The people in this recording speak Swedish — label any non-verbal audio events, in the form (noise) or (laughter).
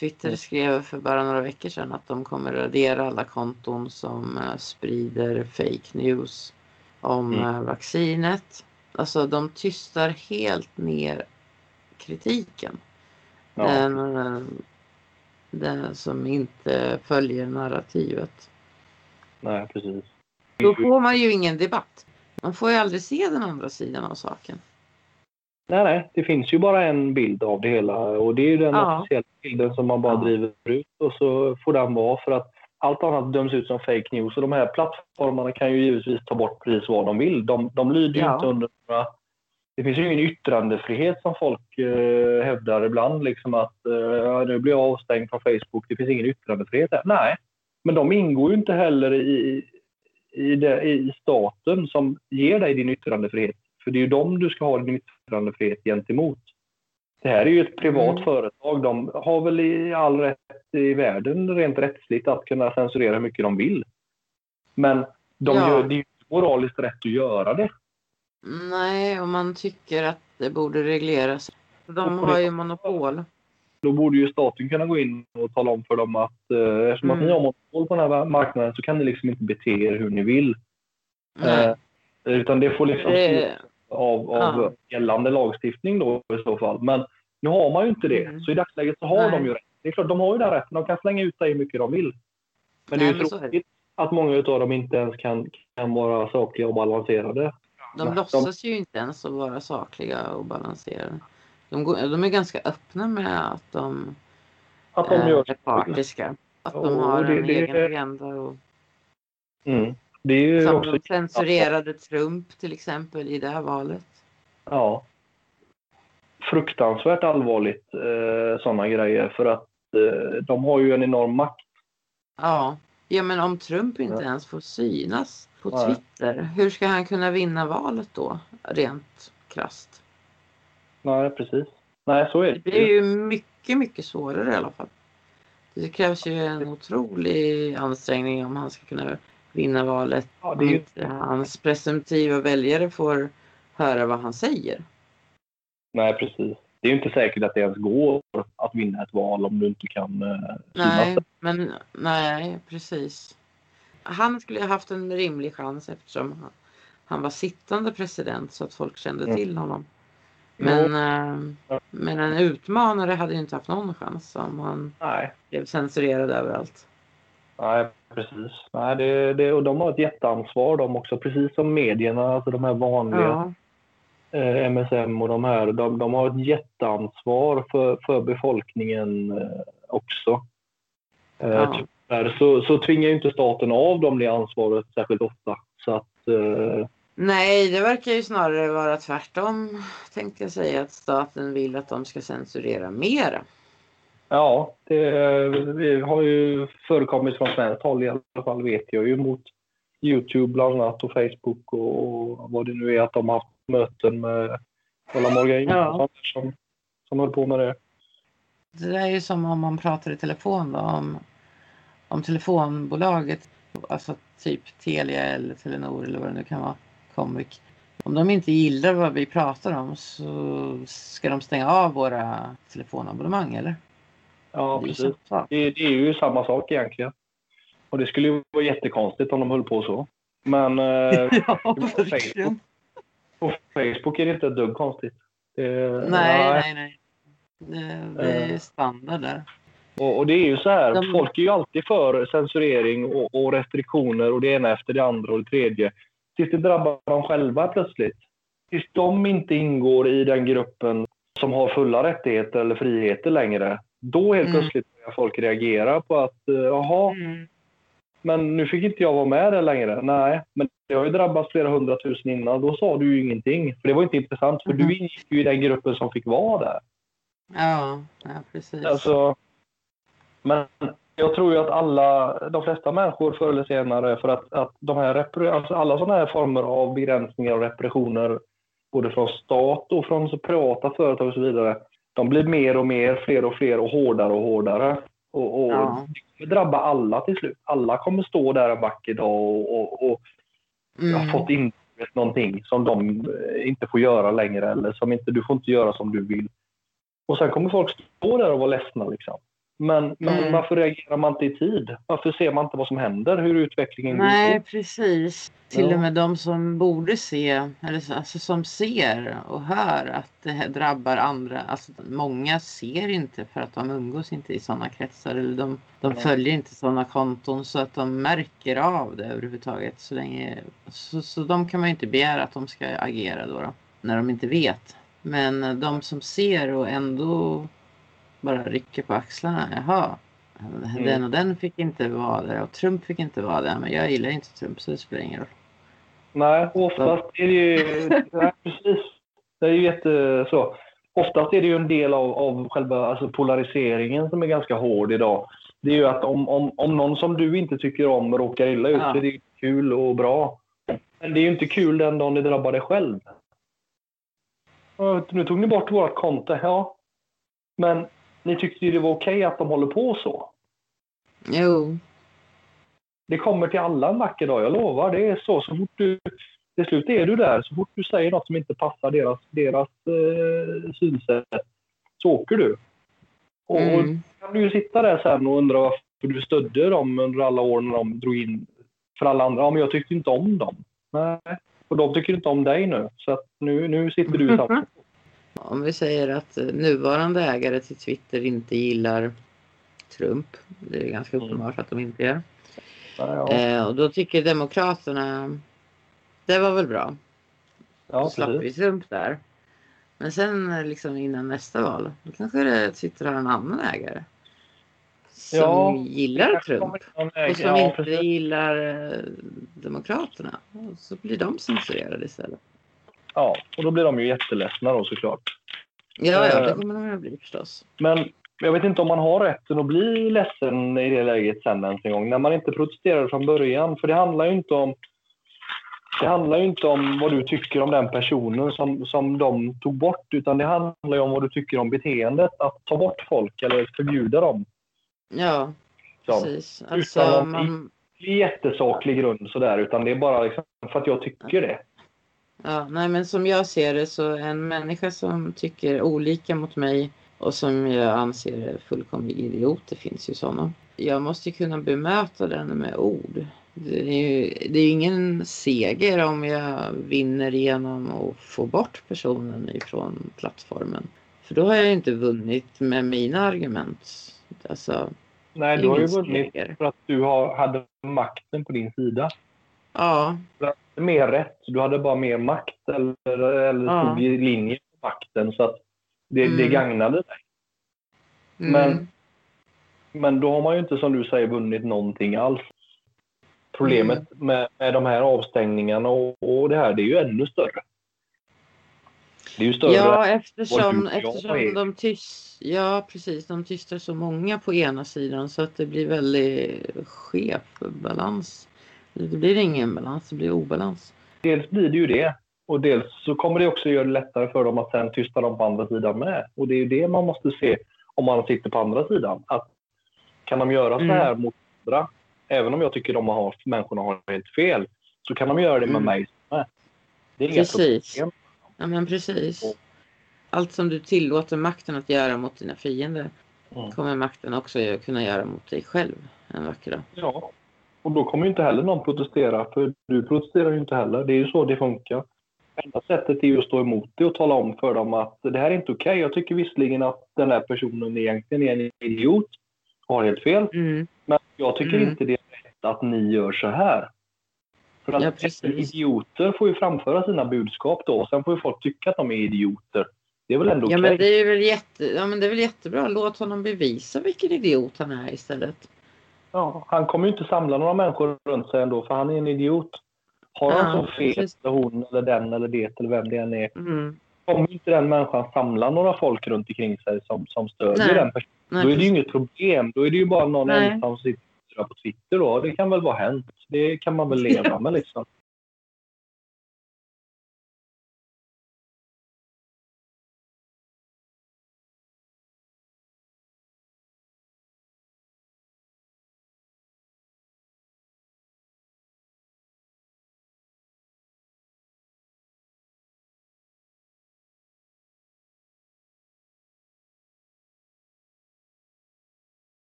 Twitter skrev för bara några veckor sedan att de kommer radera alla konton som eh, sprider fake news om Mm. eh, vaccinet. Alltså de tystar helt ner kritiken. Ja. Den, eh, den som inte följer narrativet. Nej, precis. Då får man ju ingen debatt. Man får ju aldrig se den andra sidan av saken. Nej, nej. Det finns ju bara en bild av det hela och det är den Ja. officiella bilden som man bara Ja. driver ut och så får den vara för att allt annat döms ut som fake news och de här plattformarna kan ju givetvis ta bort precis vad de vill. De, de lyder ju Ja. inte under några... Det finns ju ingen yttrandefrihet som folk eh, hävdar ibland liksom att eh, nu blir jag avstängd från Facebook. Det finns ingen yttrandefrihet där. Nej, men de ingår ju inte heller i, i, det, i staten som ger dig din yttrandefrihet. För det är ju dem du ska ha din yttrandefrihet gentemot. Det här är ju ett privat Mm. företag. De har väl i all rätt i världen rent rättsligt att kunna censurera hur mycket de vill. Men de Ja. gör, det är ju inte moraliskt rätt att göra det. Nej, och man tycker att det borde regleras. De har ju monopol. Då borde ju staten kunna gå in och tala om för dem att eh, eftersom att Mm. ni har monopol på den här marknaden så kan ni liksom inte bete er hur ni vill. Eh, utan det får liksom Det, av, av Ja. gällande lagstiftning då i så fall. Men nu har man ju inte det. Mm. Så i dagsläget så har Nej. de ju rätt. Det är klart, de har ju den rätten. De kan slänga ut dig hur mycket de vill. Men det är Nej, ju så är tråkigt att många av dem inte ens kan, kan vara sakliga och balanserade. de de- låtsas ju inte ens att vara sakliga och balanserade. De, går, de är ganska öppna med att de, Att de eh, gör är partiska. Att de har det- en det- egen agenda. Och, mm. Det är ju som också... de censurerade Trump till exempel i det här valet. Ja. Fruktansvärt allvarligt eh, sådana grejer för att eh, de har ju en enorm makt. Ja. ja, men om Trump inte Ja. ens får synas på Nej. Twitter, hur ska han kunna vinna valet då? Rent krasst. Nej, precis. Nej, så är Det det blir ju. mycket, mycket svårare i alla fall. Det krävs ju en otrolig ansträngning om han ska kunna vinna valet. Ja, det är ju inte hans presumtiva väljare får höra vad han säger. Nej, precis. Det är ju inte säkert att det ens går att vinna ett val om du inte kan eh, Nej, men nej, precis. Han skulle ha haft en rimlig chans eftersom han, han var sittande president så att folk kände Mm. till honom. Men, eh, men en utmanare hade ju inte haft någon chans om han Nej, blev censurerad överallt. Nej precis. Nej, det, det, och de har ett jätteansvar de också, precis som medierna, alltså de här vanliga Ja, eh, MSM och de här. De, de har ett jätteansvar för, för befolkningen eh, också. Eh, Ja. Tyvärr så, så tvingar ju inte staten av dem det ansvaret särskilt ofta. Så att, eh, Nej, det verkar ju snarare vara tvärtom tänkte jag säga att staten vill att de ska censurera mera. Ja, det har ju förekommit från svenskt håll i alla fall vet jag ju mot Youtube bland annat och Facebook och, vad det nu är att de har haft möten med Ulla Morgan Ja. Som, som höll på med det. Det är ju som om man pratar i telefon då, om, om telefonbolaget, alltså typ Telia eller Telenor eller vad det nu kan vara, Comviq. Om de inte gillar vad vi pratar om så ska de stänga av våra telefonabonnemang eller? Ja, precis. Det, det är ju samma sak egentligen. Och det skulle ju vara jättekonstigt om de höll på så. Men eh, (laughs) ja, på verkligen. på Facebook är det inte ett dugg konstigt. Det, Nej, nej, nej. Det, det är standard där. Och, och det är ju så här, De- folk är ju alltid för censurering och, och restriktioner och det ena efter det andra och det tredje. Tills det drabbar dem själva plötsligt. Tills de inte ingår i den gruppen som har fulla rättigheter eller friheter längre. Då helt Mm. plötsligt börjar folk reagera på att eh, jaha, Mm. men nu fick inte jag vara med där längre. Nej, men det har ju drabbat flera hundratusen innan. Då sa du ju ingenting. För det var inte intressant, för Mhm. du ingick ju i den gruppen som fick vara där. Ja, ja, precis. Alltså, men jag tror ju att alla, de flesta människor förr eller senare, för att, att de här alltså alla sådana här former av begränsningar och repressioner, både från stat och från privata företag och så vidare, de blir mer och mer, fler och fler och hårdare och hårdare. Och, och Ja. Det kommer drabba alla till slut. Alla kommer stå där en vacker dag och, och, och Mm. har fått inskrivet någonting som de eh, inte får göra längre eller som inte, du får inte göra som du vill. Och sen kommer folk stå där och vara ledsna liksom. Men, men Mm. varför reagerar man inte i tid? Varför ser man inte vad som händer? Hur utvecklingen Nej, går? precis. Till Ja. och med de som borde se, eller så- alltså som ser och hör att det drabbar andra. Alltså många ser inte för att de umgås inte i sådana kretsar eller de, de följer inte sådana konton så att de märker av det överhuvudtaget. Så, länge, så, så de kan man ju inte begära att de ska agera då, då när de inte vet. Men de som ser och ändå bara rycker på axlarna. Jaha, den och den fick inte vara där och Trump fick inte vara där. Men jag gillar inte Trump så det spelar ingen roll. Nej, oftast är det ju... (laughs) Nej, precis. Det är ju jätte så. Oftast är det ju en del av, av själva alltså polariseringen som är ganska hård idag. Det är ju att om, om, om någon som du inte tycker om råkar illa ut Ja. så är det kul och bra. Men det är ju inte kul den dagen det drabbar dig själv. Nu tog ni bort vårt konto, ja. Men ni tyckte ju det var okej att de håller på så. Jo, Det kommer till alla en vacker dag, jag lovar. Det är så. Så fort du, till slut är du där. Så fort du säger något som inte passar deras, deras eh, synsätt så åker du. Och, mm. kan du ju sitta där sen och undra varför du stödde dem under alla år när de drog in för alla andra. Ja, men jag tyckte inte om dem. Nej, och de tycker inte om dig nu. Så att nu, nu sitter du i samma... (laughs) om vi säger att nuvarande ägare till Twitter inte gillar Trump. Det är ganska Mm. uppenbart att de inte gör. Ja, Eh, och då tycker Demokraterna det var väl bra. ja, Då slapp vi. Trump där. Men sen eh, liksom innan nästa val, då kanske det har en annan ägare. Som Ja, gillar Trump. Och som ja, inte precis. gillar eh, Demokraterna. Och så blir de censurerade istället. Ja, och då blir de ju jätteledsna då såklart. Ja, ja, Eh. det kommer de att bli förstås. Men jag vet inte om man har rätten att bli ledsen i det läget sen ens en gång. När man inte protesterar från början. För det handlar ju inte om det handlar inte om vad du tycker om den personen som, som de tog bort. Utan det handlar ju om vad du tycker om beteendet. Att ta bort folk eller förbjuda dem. Ja, Så, precis. Utan Alltså, att- man, jättesaklig grund sådär. Utan det är bara liksom för att jag tycker det. Ja, nej, men som jag ser det så en människa som tycker olika mot mig och som jag anser är fullkomlig idiot, det finns ju sådana. Jag måste kunna bemöta den med ord. Det är ju det är ingen seger om jag vinner genom att få bort personen ifrån plattformen. För då har jag ju inte vunnit med mina argument. Alltså, Nej, du har ju vunnit seger. för att du har, hade makten på din sida. Ja, mer rätt. Du hade bara mer makt eller, eller Ja. stod i linje med makten så att det, det Mm. gagnade dig. mm, Men- Men då har man ju inte som du säger vunnit någonting alls. Problemet Mm. med, med de här avstängningarna och, och det här, det är ju ännu större. Det är ju större. Ja, eftersom, du eftersom de tyst, ja precis, de tystar så många på ena sidan så att det blir väldigt skev balans. Det blir ingen balans, det blir obalans. Dels blir det ju det. Och dels så kommer det också göra det lättare för dem att sen tysta dem på andra sidan med. Och det är ju det man måste se om man sitter på andra sidan. Att kan de göra så Mm. här mot andra, även om jag tycker de har, människorna har helt fel, så kan de göra det med Mm. mig med. Det är Precis. problem. Ja men precis. Allt som du tillåter makten att göra mot dina fiender Mm. kommer makten också kunna göra mot dig själv en vacker dag. Ja. Och då kommer ju inte heller någon protestera, för du protesterar ju inte heller. Det är ju så det funkar. Enda sättet är ju att stå emot det och tala om för dem att det här är inte okej. Jag tycker visserligen att den här personen egentligen är en idiot och har helt fel. Mm. Men jag tycker Mm. inte det är rätt att ni gör så här. För att Ja, idioter får ju framföra sina budskap då. Sen får ju folk tycka att de är idioter. Det är väl ändå Ja okej? men det är väl jätte, ja, men det är väl jättebra. Låt honom bevisa vilken idiot han är istället. Ja, han kommer ju inte samla några människor runt sig ändå, för han är en idiot. Har han Ja, så fel, precis. eller hon eller den eller det eller vem det än är, Mm. kommer inte den människan samla några folk runt omkring sig som, som stödjer Nej. den personen. Nej, Då är det ju inget problem. Då är det ju bara någon Nej. ensam som sitter på Twitter då. Det kan väl vara hänt. Det kan man väl leva (laughs) med liksom.